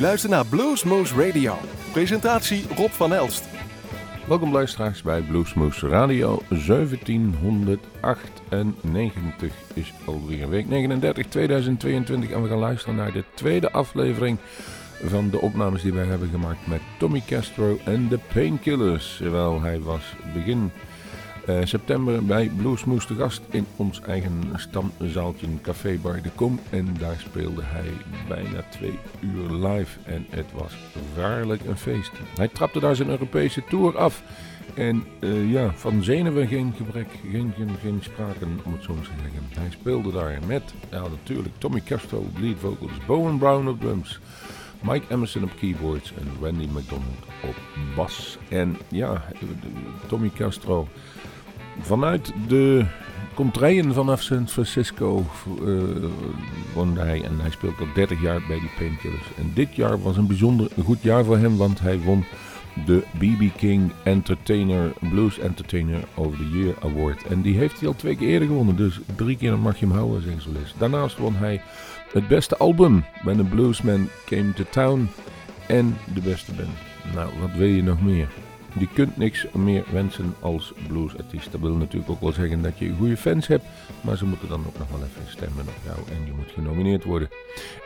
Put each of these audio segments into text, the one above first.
luistert naar Bluesmoose Radio. Presentatie Rob van Elst. Welkom luisteraars bij Bluesmoose Radio 1798 is alweer week 39 2022 en we gaan luisteren naar de tweede aflevering van de opnames die wij hebben gemaakt met Tommy Castro en de Painkillers. Terwijl hij was begin uh, september bij Bluesmoes te gast in ons eigen stamzaaltje Café Bar de Kom. En daar speelde hij bijna twee uur live en het was waarlijk een feest. Hij trapte daar zijn Europese tour af. En uh, ja, van zenuwen geen gebrek, geen, geen, geen sprake om het zo te zeggen. Hij speelde daar met, ja natuurlijk, Tommy Castro op lead vocals, Bowen Brown op drums, Mike Emerson op keyboards en Randy McDonald op bas. En ja, Tommy Castro Vanuit de contraien vanaf San Francisco uh, woonde hij en hij speelt al 30 jaar bij die Painkillers. En dit jaar was een bijzonder goed jaar voor hem, want hij won de BB King Entertainer Blues Entertainer of the Year Award. En die heeft hij al twee keer eerder gewonnen, dus drie keer mag je hem houden, ze eens. Daarnaast won hij het beste album, When the Bluesman Came to Town en de beste band. Nou, wat wil je nog meer? Je kunt niks meer wensen als bluesartiest. Dat wil natuurlijk ook wel zeggen dat je goede fans hebt. Maar ze moeten dan ook nog wel even stemmen op jou. En je moet genomineerd worden.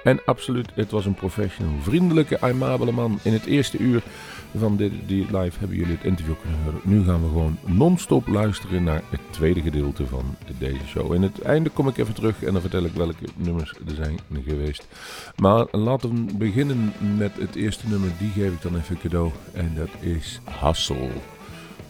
En absoluut, het was een professional, vriendelijke, aimabele man. In het eerste uur van dit, die live hebben jullie het interview kunnen horen. Nu gaan we gewoon non-stop luisteren naar het tweede gedeelte van deze show. In het einde kom ik even terug en dan vertel ik welke nummers er zijn geweest. Maar laten we beginnen met het eerste nummer. Die geef ik dan even cadeau. En dat is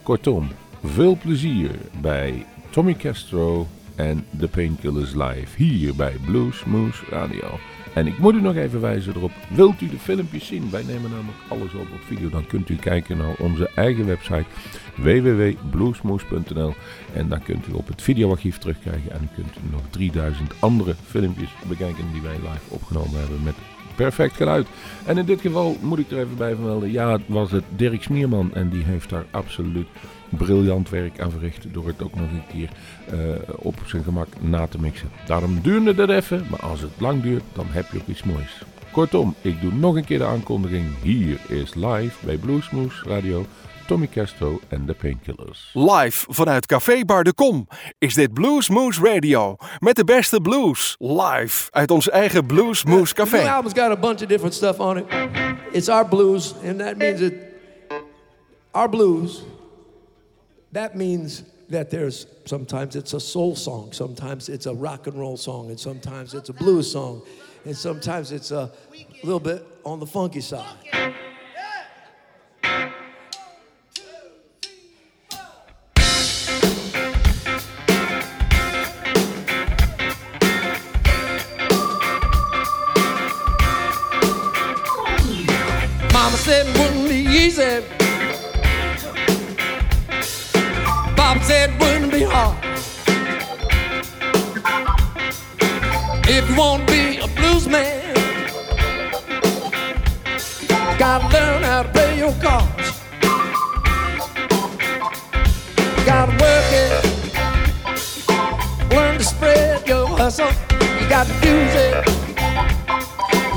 Kortom, veel plezier bij Tommy Castro en The Painkillers Live hier bij Blues Moose Radio. En ik moet u nog even wijzen erop, wilt u de filmpjes zien? Wij nemen namelijk alles op op video. Dan kunt u kijken naar onze eigen website www.bluesmoose.nl En dan kunt u op het videoarchief terugkrijgen en kunt u nog 3000 andere filmpjes bekijken die wij live opgenomen hebben met perfect geluid. En in dit geval moet ik er even bij vermelden, ja, was het Dirk Smierman en die heeft daar absoluut briljant werk aan verricht door het ook nog een keer uh, op zijn gemak na te mixen. Daarom duurde het even, maar als het lang duurt, dan heb je ook iets moois. Kortom, ik doe nog een keer de aankondiging. Hier is live bij Bluesmoose Radio Tommy Castro en de Painkillers. Live vanuit Café Bar de Kom is dit Blues Moose Radio. Met de beste blues. Live uit ons eigen Blues Moose Café. The album's got a bunch of different stuff on it. It's our blues, and that means that our blues, that means that there's sometimes it's a soul song, sometimes it's a rock and roll song, and sometimes it's a blues song, and sometimes it's a little bit on the funky side. To be a blues man, gotta learn how to play your cards. Gotta work it, learn to spread your hustle. You got to use it,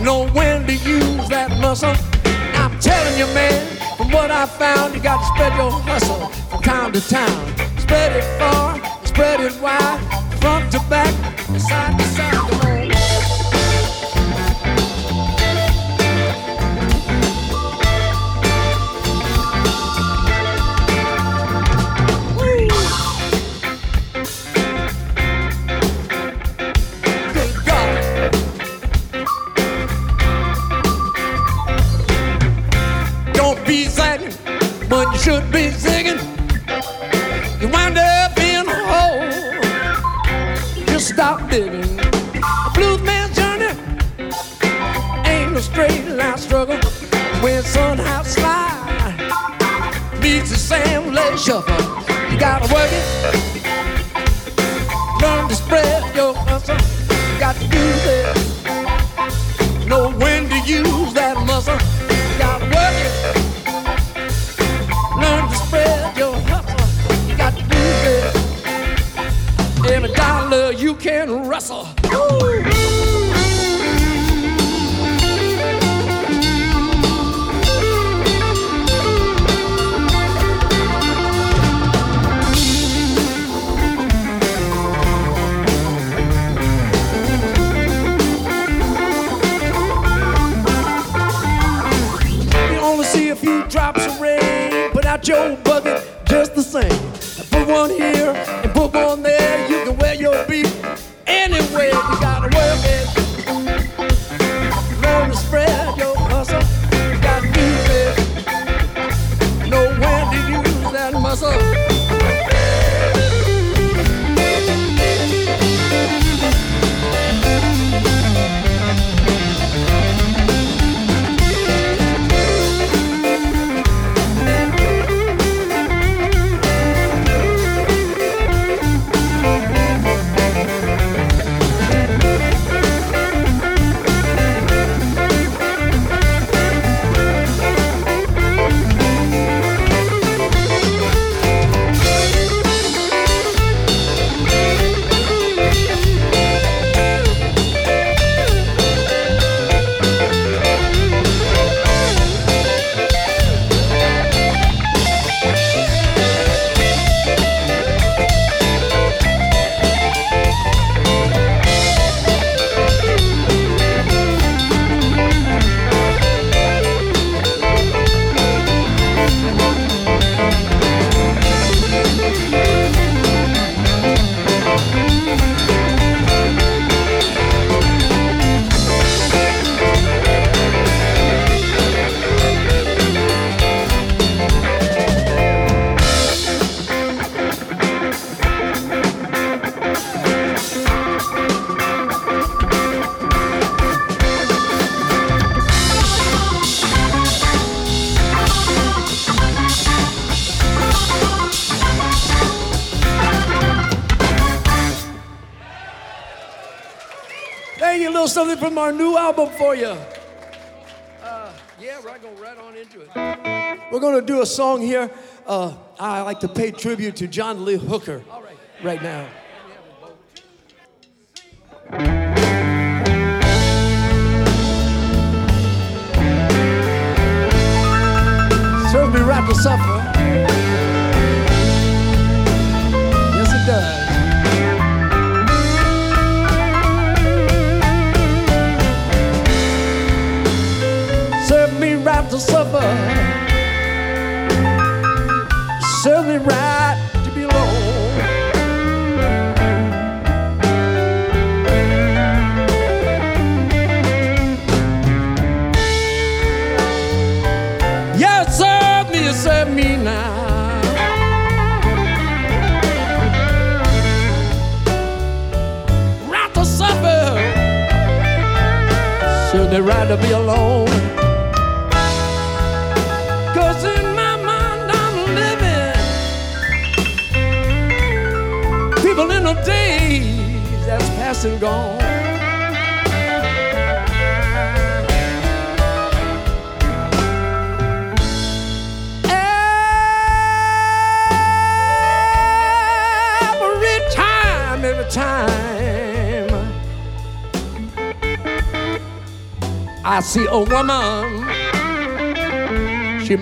know when to use that muscle. I'm telling you, man, from what I found, you got to spread your hustle from town to town. Spread it far, spread it wide, front to back, side to side. Should be can something from our new album for you. Uh, yeah, we're going right on into it. We're going to do a song here. Uh, I like to pay tribute to John Lee Hooker right now. Serve me right to suffer.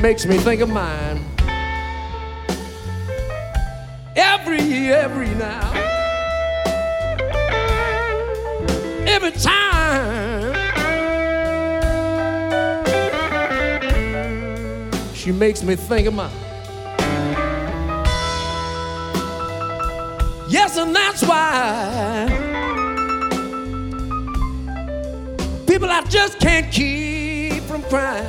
Makes me think of mine. Every, every now. every time she makes me think of mine. yes and that's why people i just can't keep from crying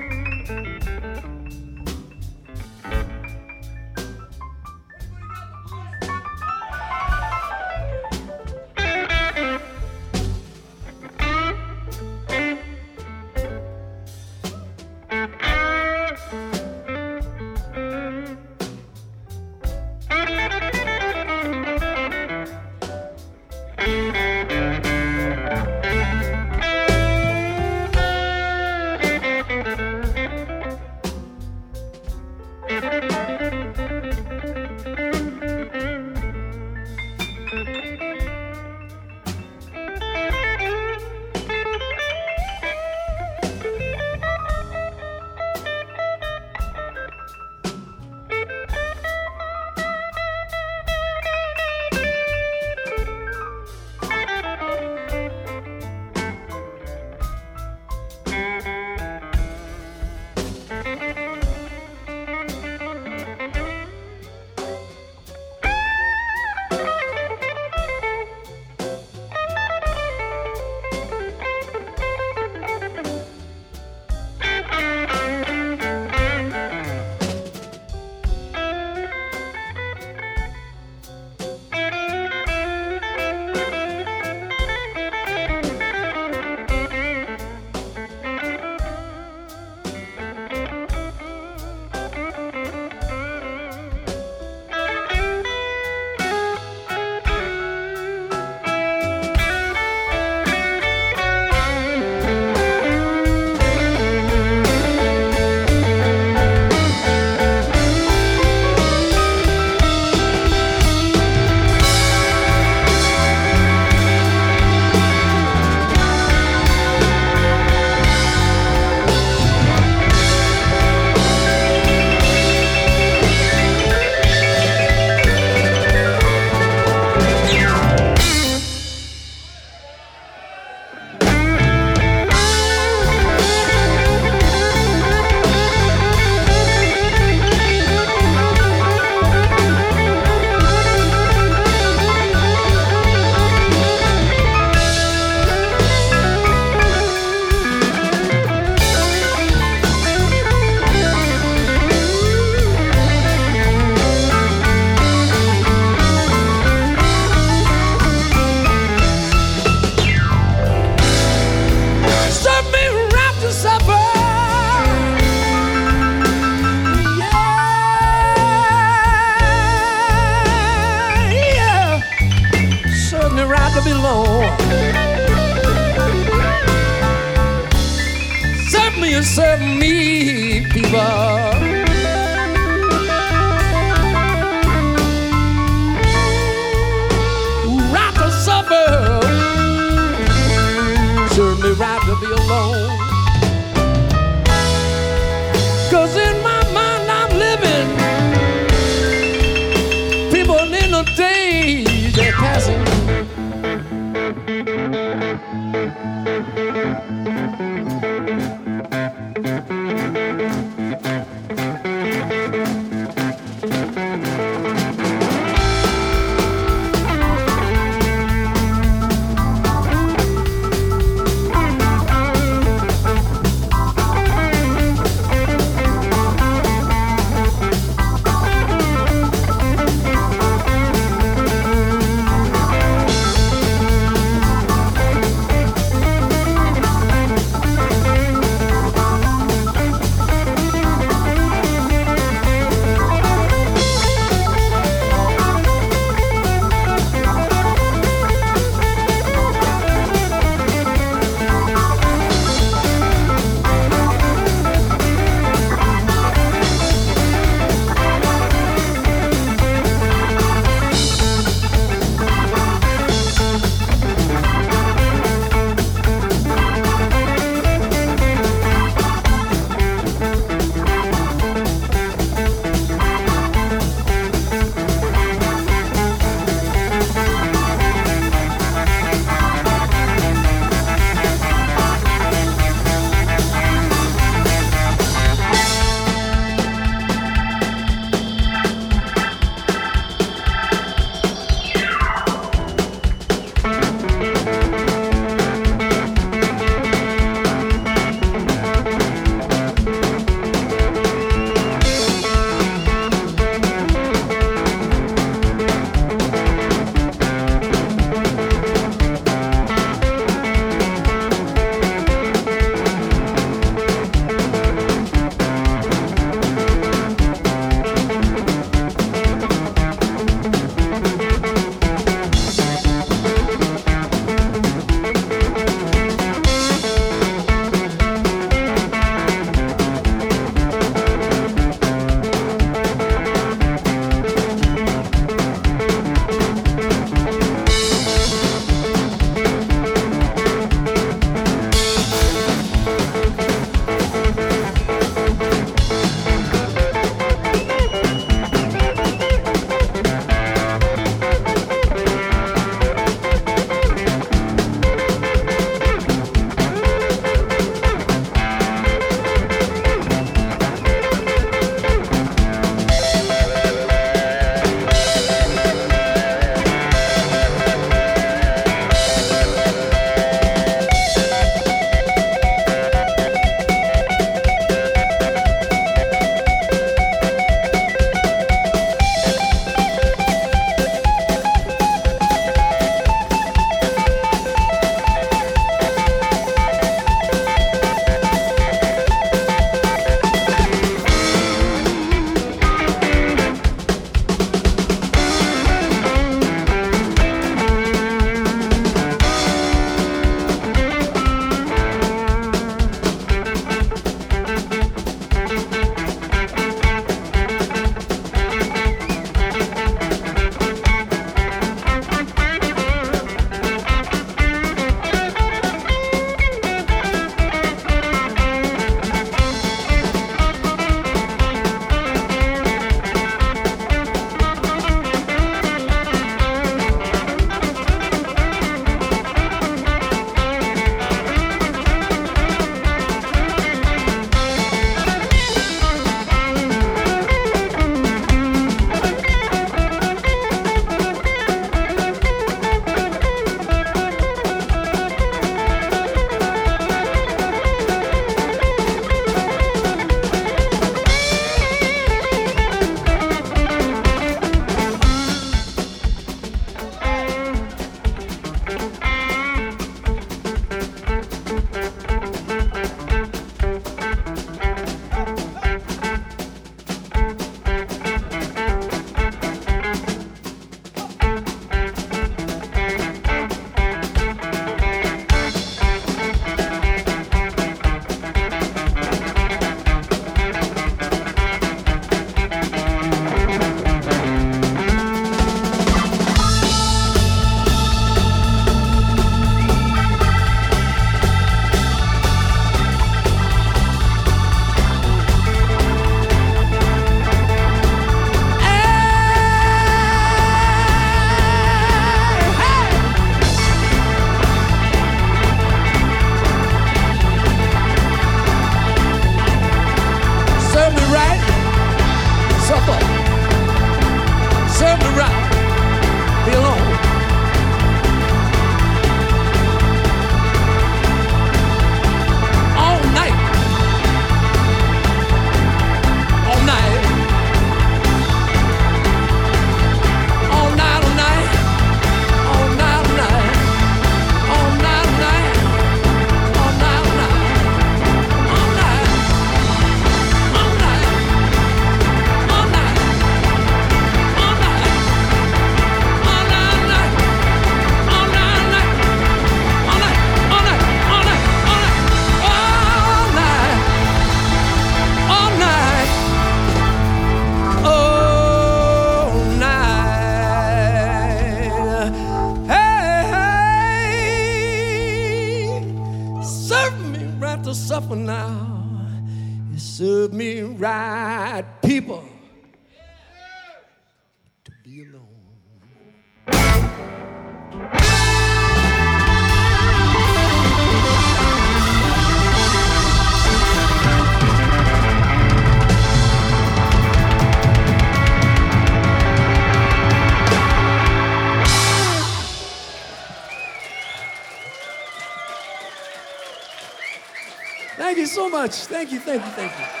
so much. Thank you, thank you, thank you.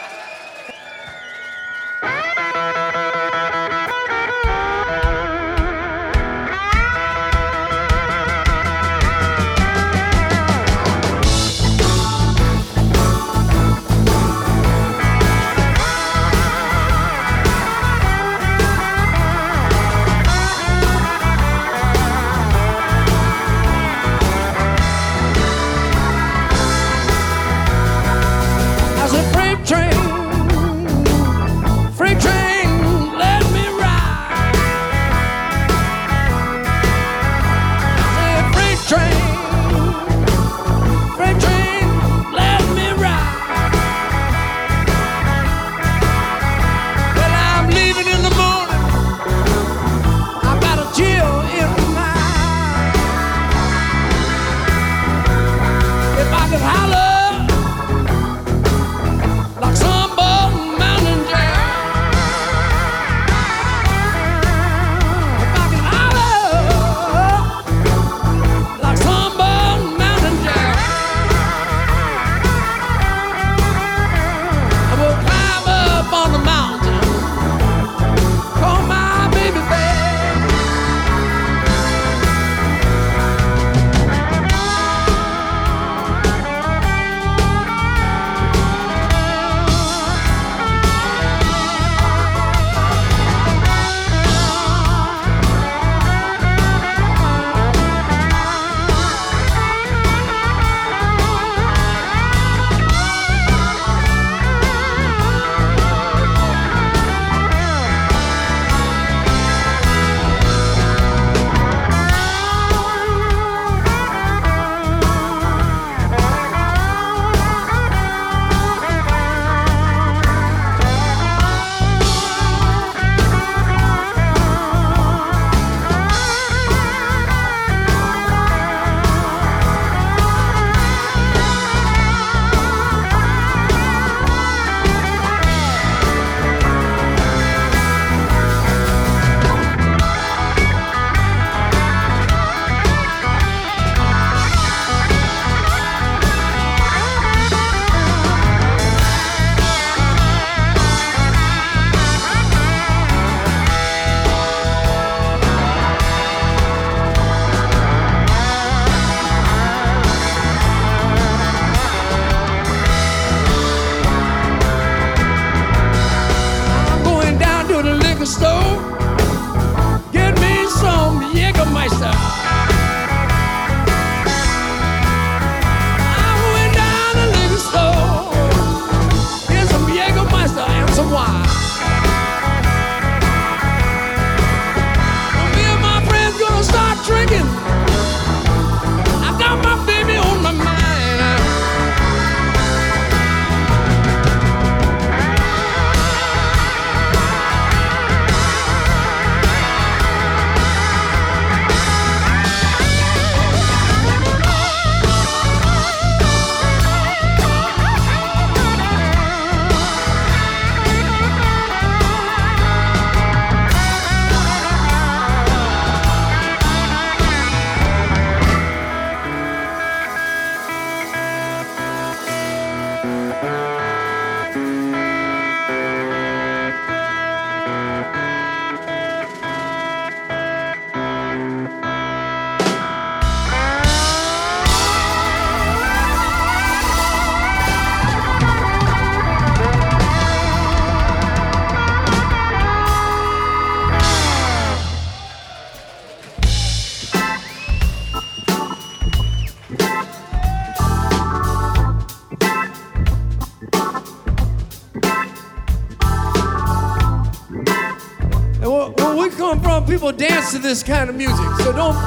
this kind of music. So don't,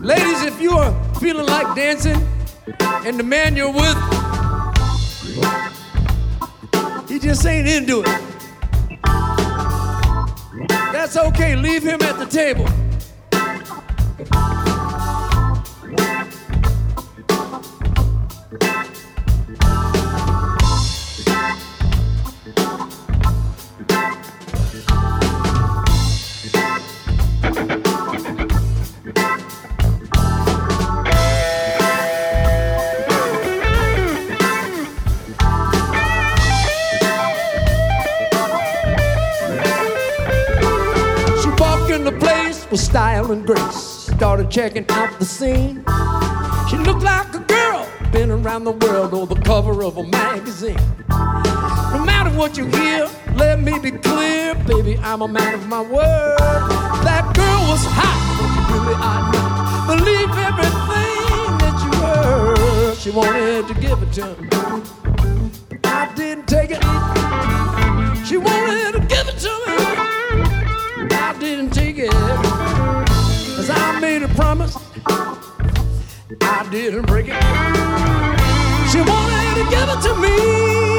ladies, if you are feeling like dancing and the man you're with, he just ain't into it. That's okay, leave him at the table. And grace. Started checking out the scene. She looked like a girl, been around the world on the cover of a magazine. No matter what you hear, let me be clear, baby, I'm a man of my word. That girl was hot, really I know. Believe everything that you heard. She wanted to give it to me. I didn't take it. I didn't break it. She wanted to give it to me.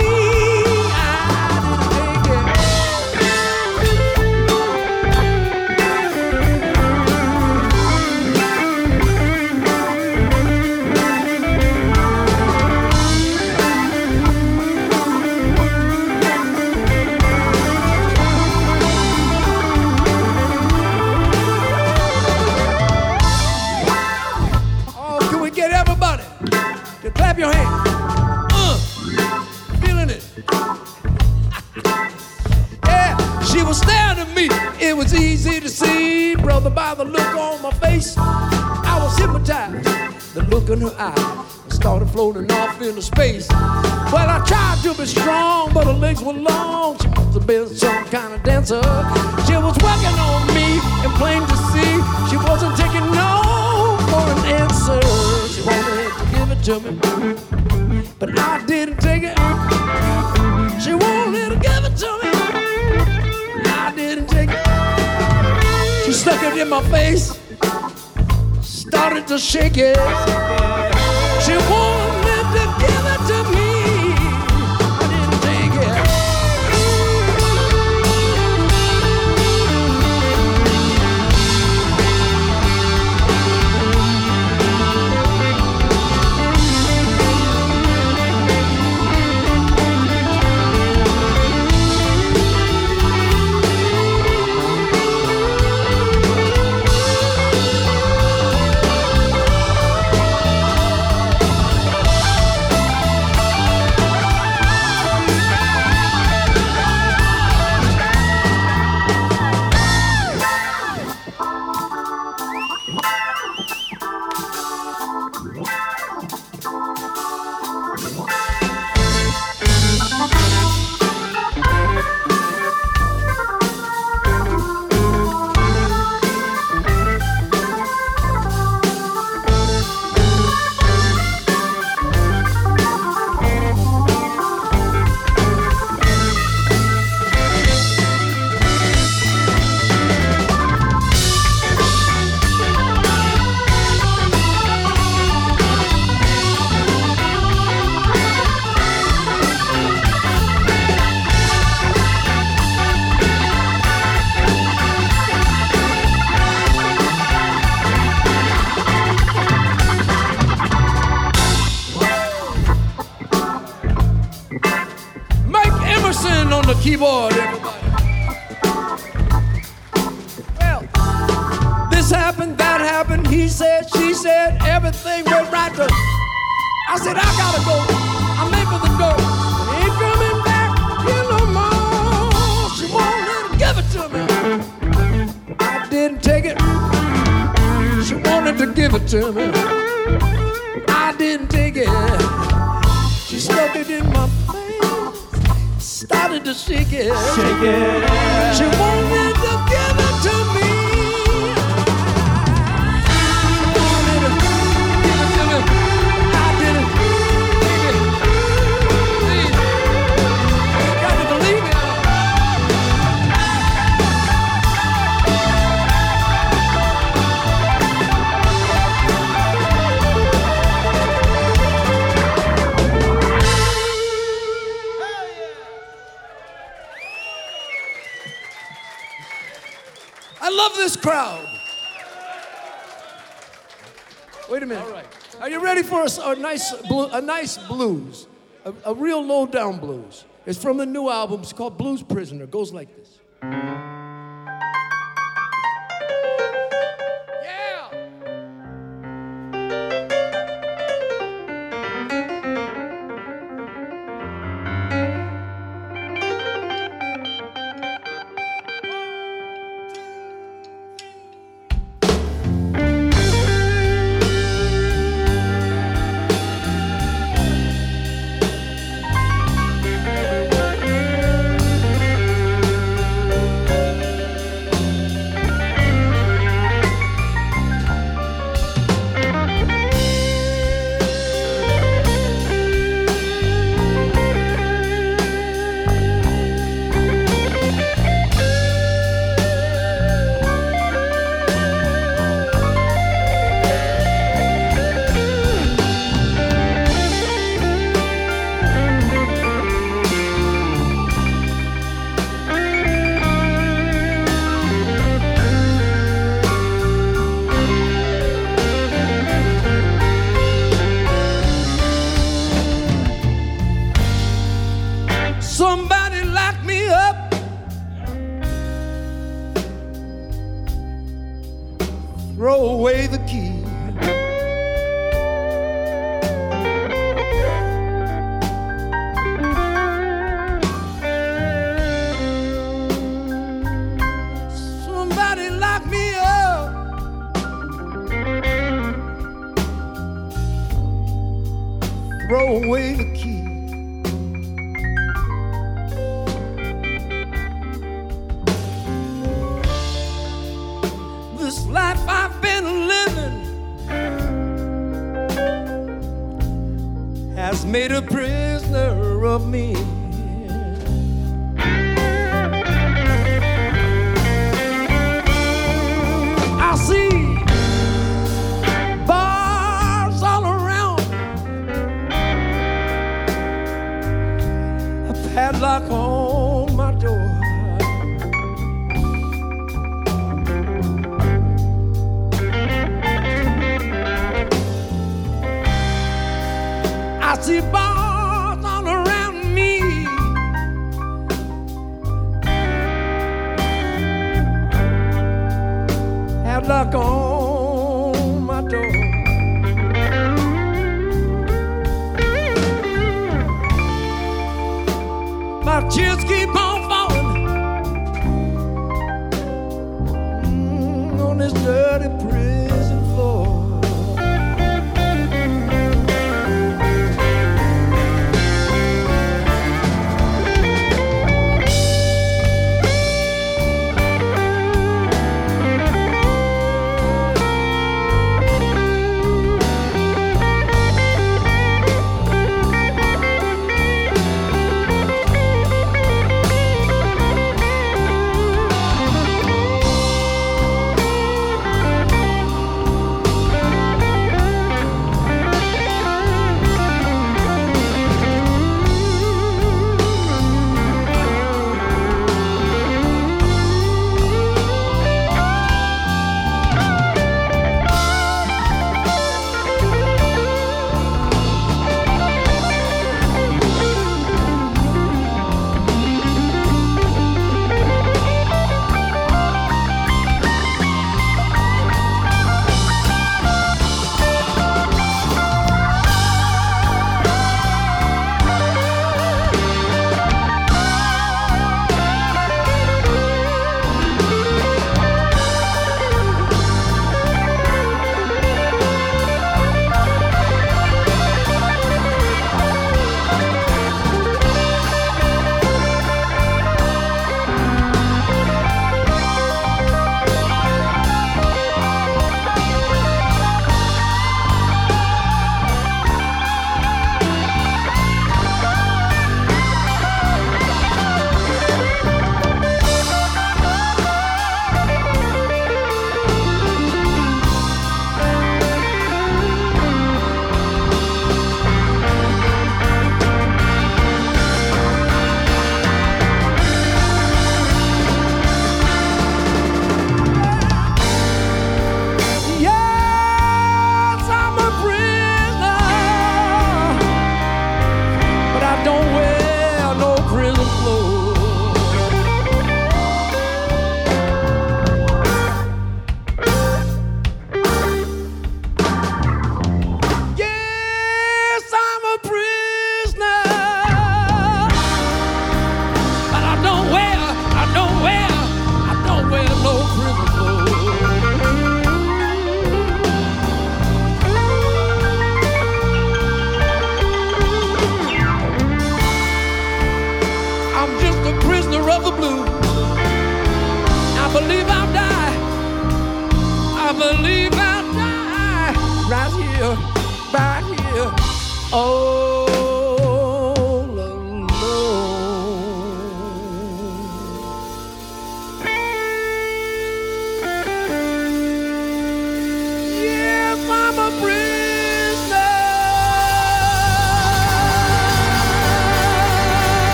By the look on my face. I was hypnotized. The look in her eye started floating off into space. Well, I tried to be strong, but her legs were long. She must have been some kind of dancer. She was working on me, and plain to see, she wasn't taking no for an answer. She wanted to give it to me, but I didn't it. In my face, started to shake it. She wanted for a, nice, blu- a nice blues? A, a real low down blues. It's from the new album. It's called Blues Prisoner. It goes like this. Somebody lock me up. Throw away the key.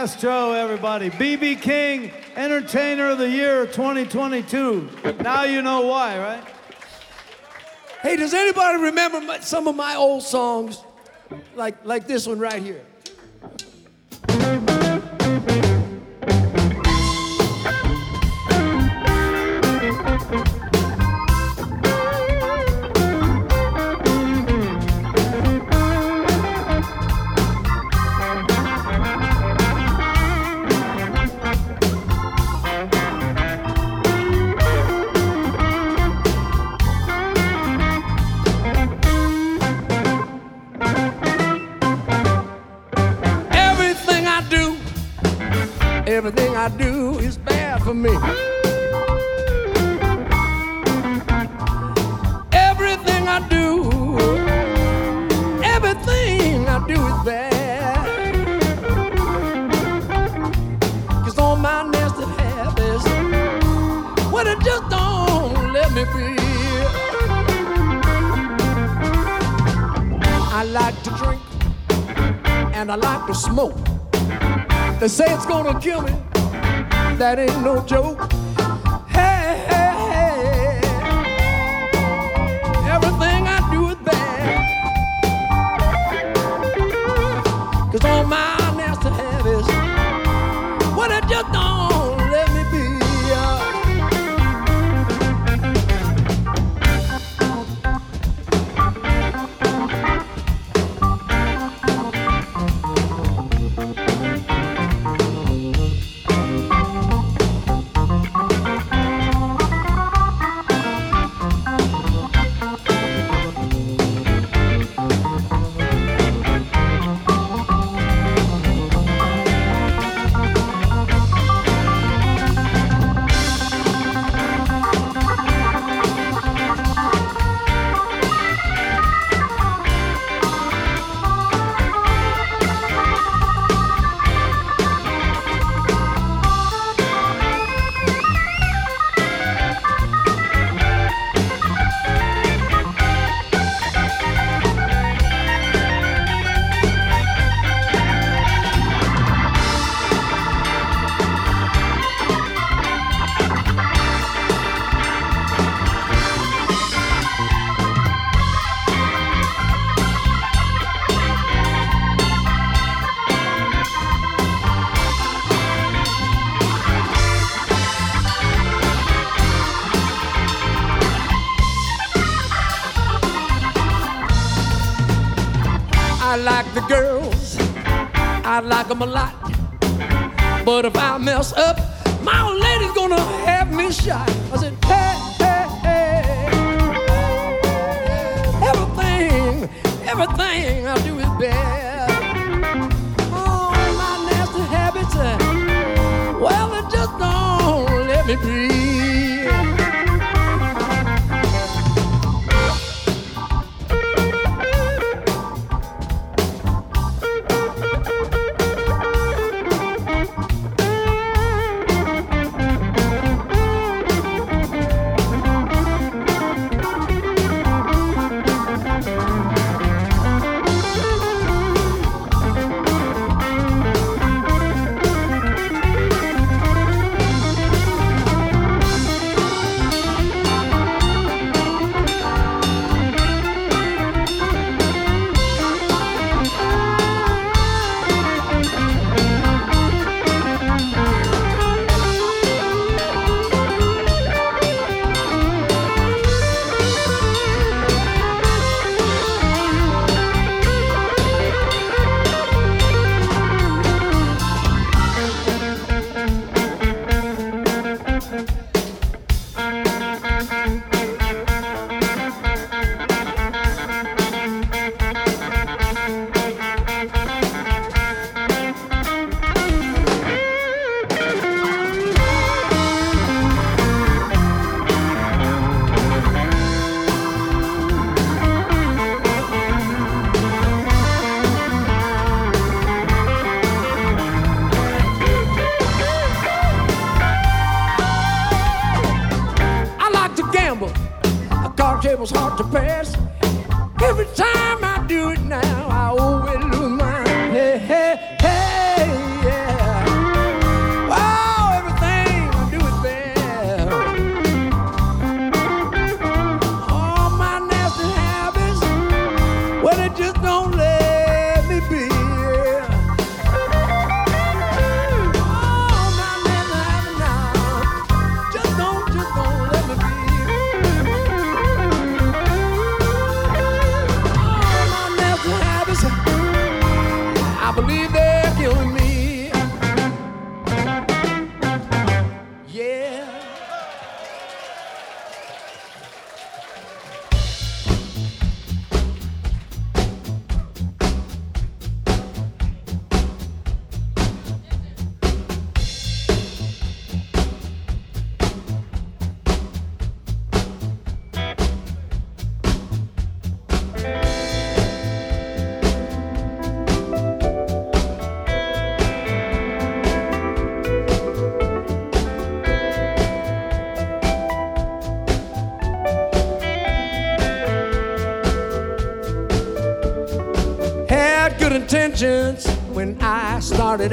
Castro, everybody. BB King, Entertainer of the Year 2022. Now you know why, right? Hey, does anybody remember some of my old songs? Like, like this one right here. For me. Everything I do, everything I do is bad. Cause all my nasty habits, well, it just don't let me be. I like to drink and I like to smoke. They say it's gonna kill me. That ain't no joke. Hey. Everything I do is bad. Cause all my the girls, I like them a lot. But if I mess up, my old lady's gonna have me shot. I said, hey, hey, hey. Everything, everything I do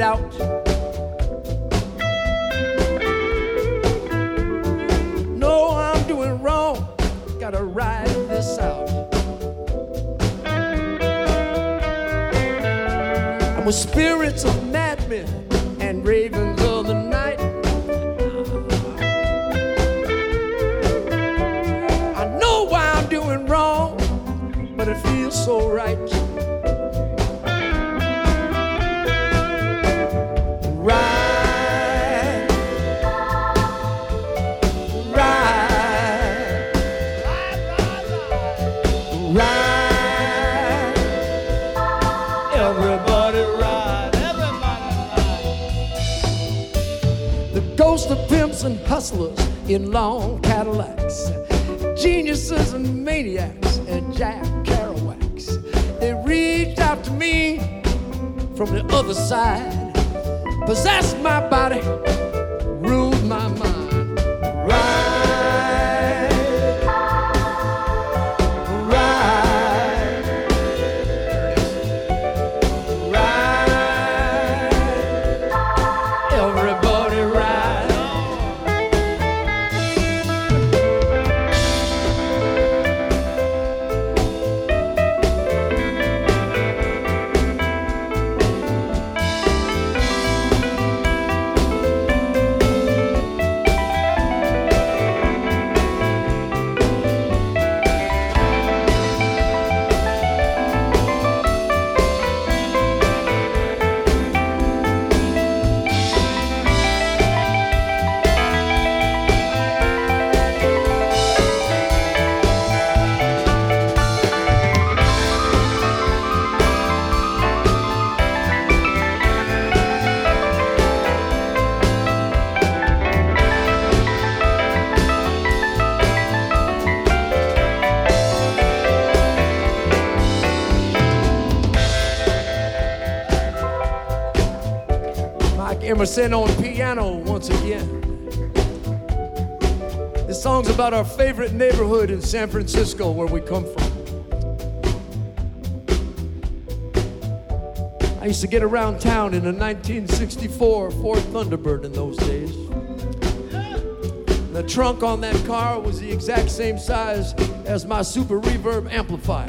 I started out. No, I'm doing wrong. Gotta ride this out. I'm with spirits of madmen and ravens of the night. I know why I'm doing wrong, but it feels so. Right, hustlers in long Cadillacs, geniuses and maniacs and Jack Kerouacs. They reached out to me from the other side possessed my body, ruled my mind. Emerson on piano once again. This song's about our favorite neighborhood in San Francisco, where we come from. I used to get around town in a 1964 Ford Thunderbird in those days. The trunk on that car was the exact same size as my super reverb amplifier.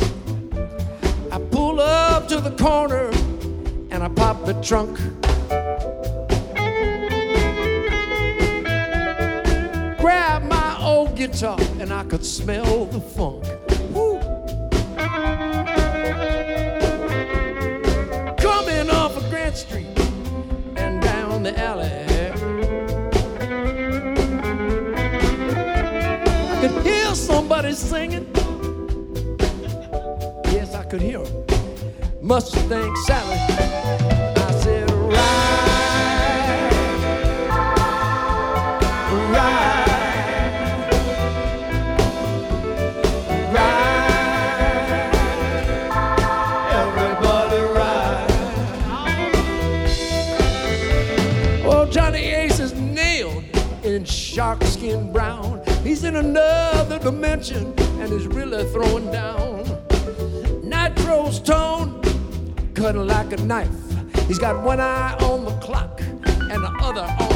I pull up to the corner and I pop the trunk. Guitar and I could smell the funk. Woo. Coming off of Grant Street and down the alley. I could hear somebody singing. Yes, I could hear him. Mustang Sally. Brown. He's in another dimension and is really throwing down. Nitro's tone, cutting like a knife. He's got one eye on the clock and the other on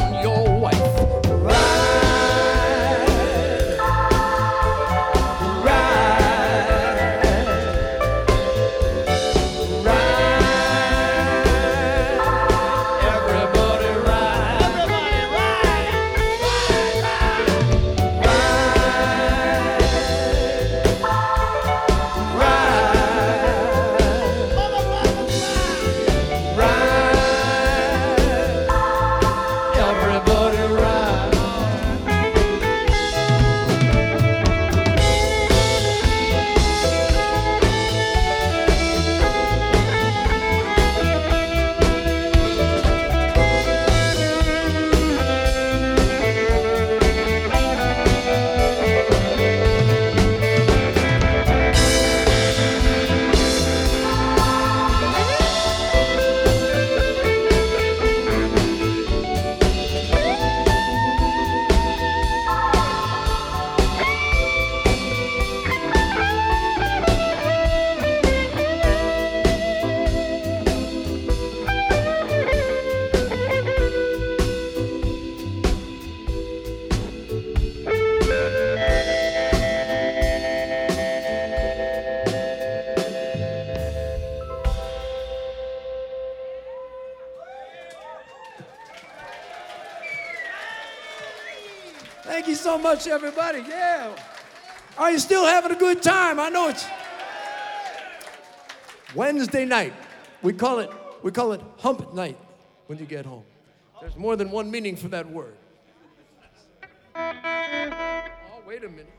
Are still having a good time? I know it's Wednesday night. We call it we call it hump night when you get home. There's more than one meaning for that word. Oh, wait a minute.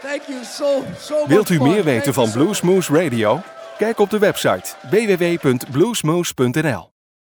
Thank you so, so much Wilt u meer weten van. Bluesmoose Radio? Kijk op de website www.bluesmoose.nl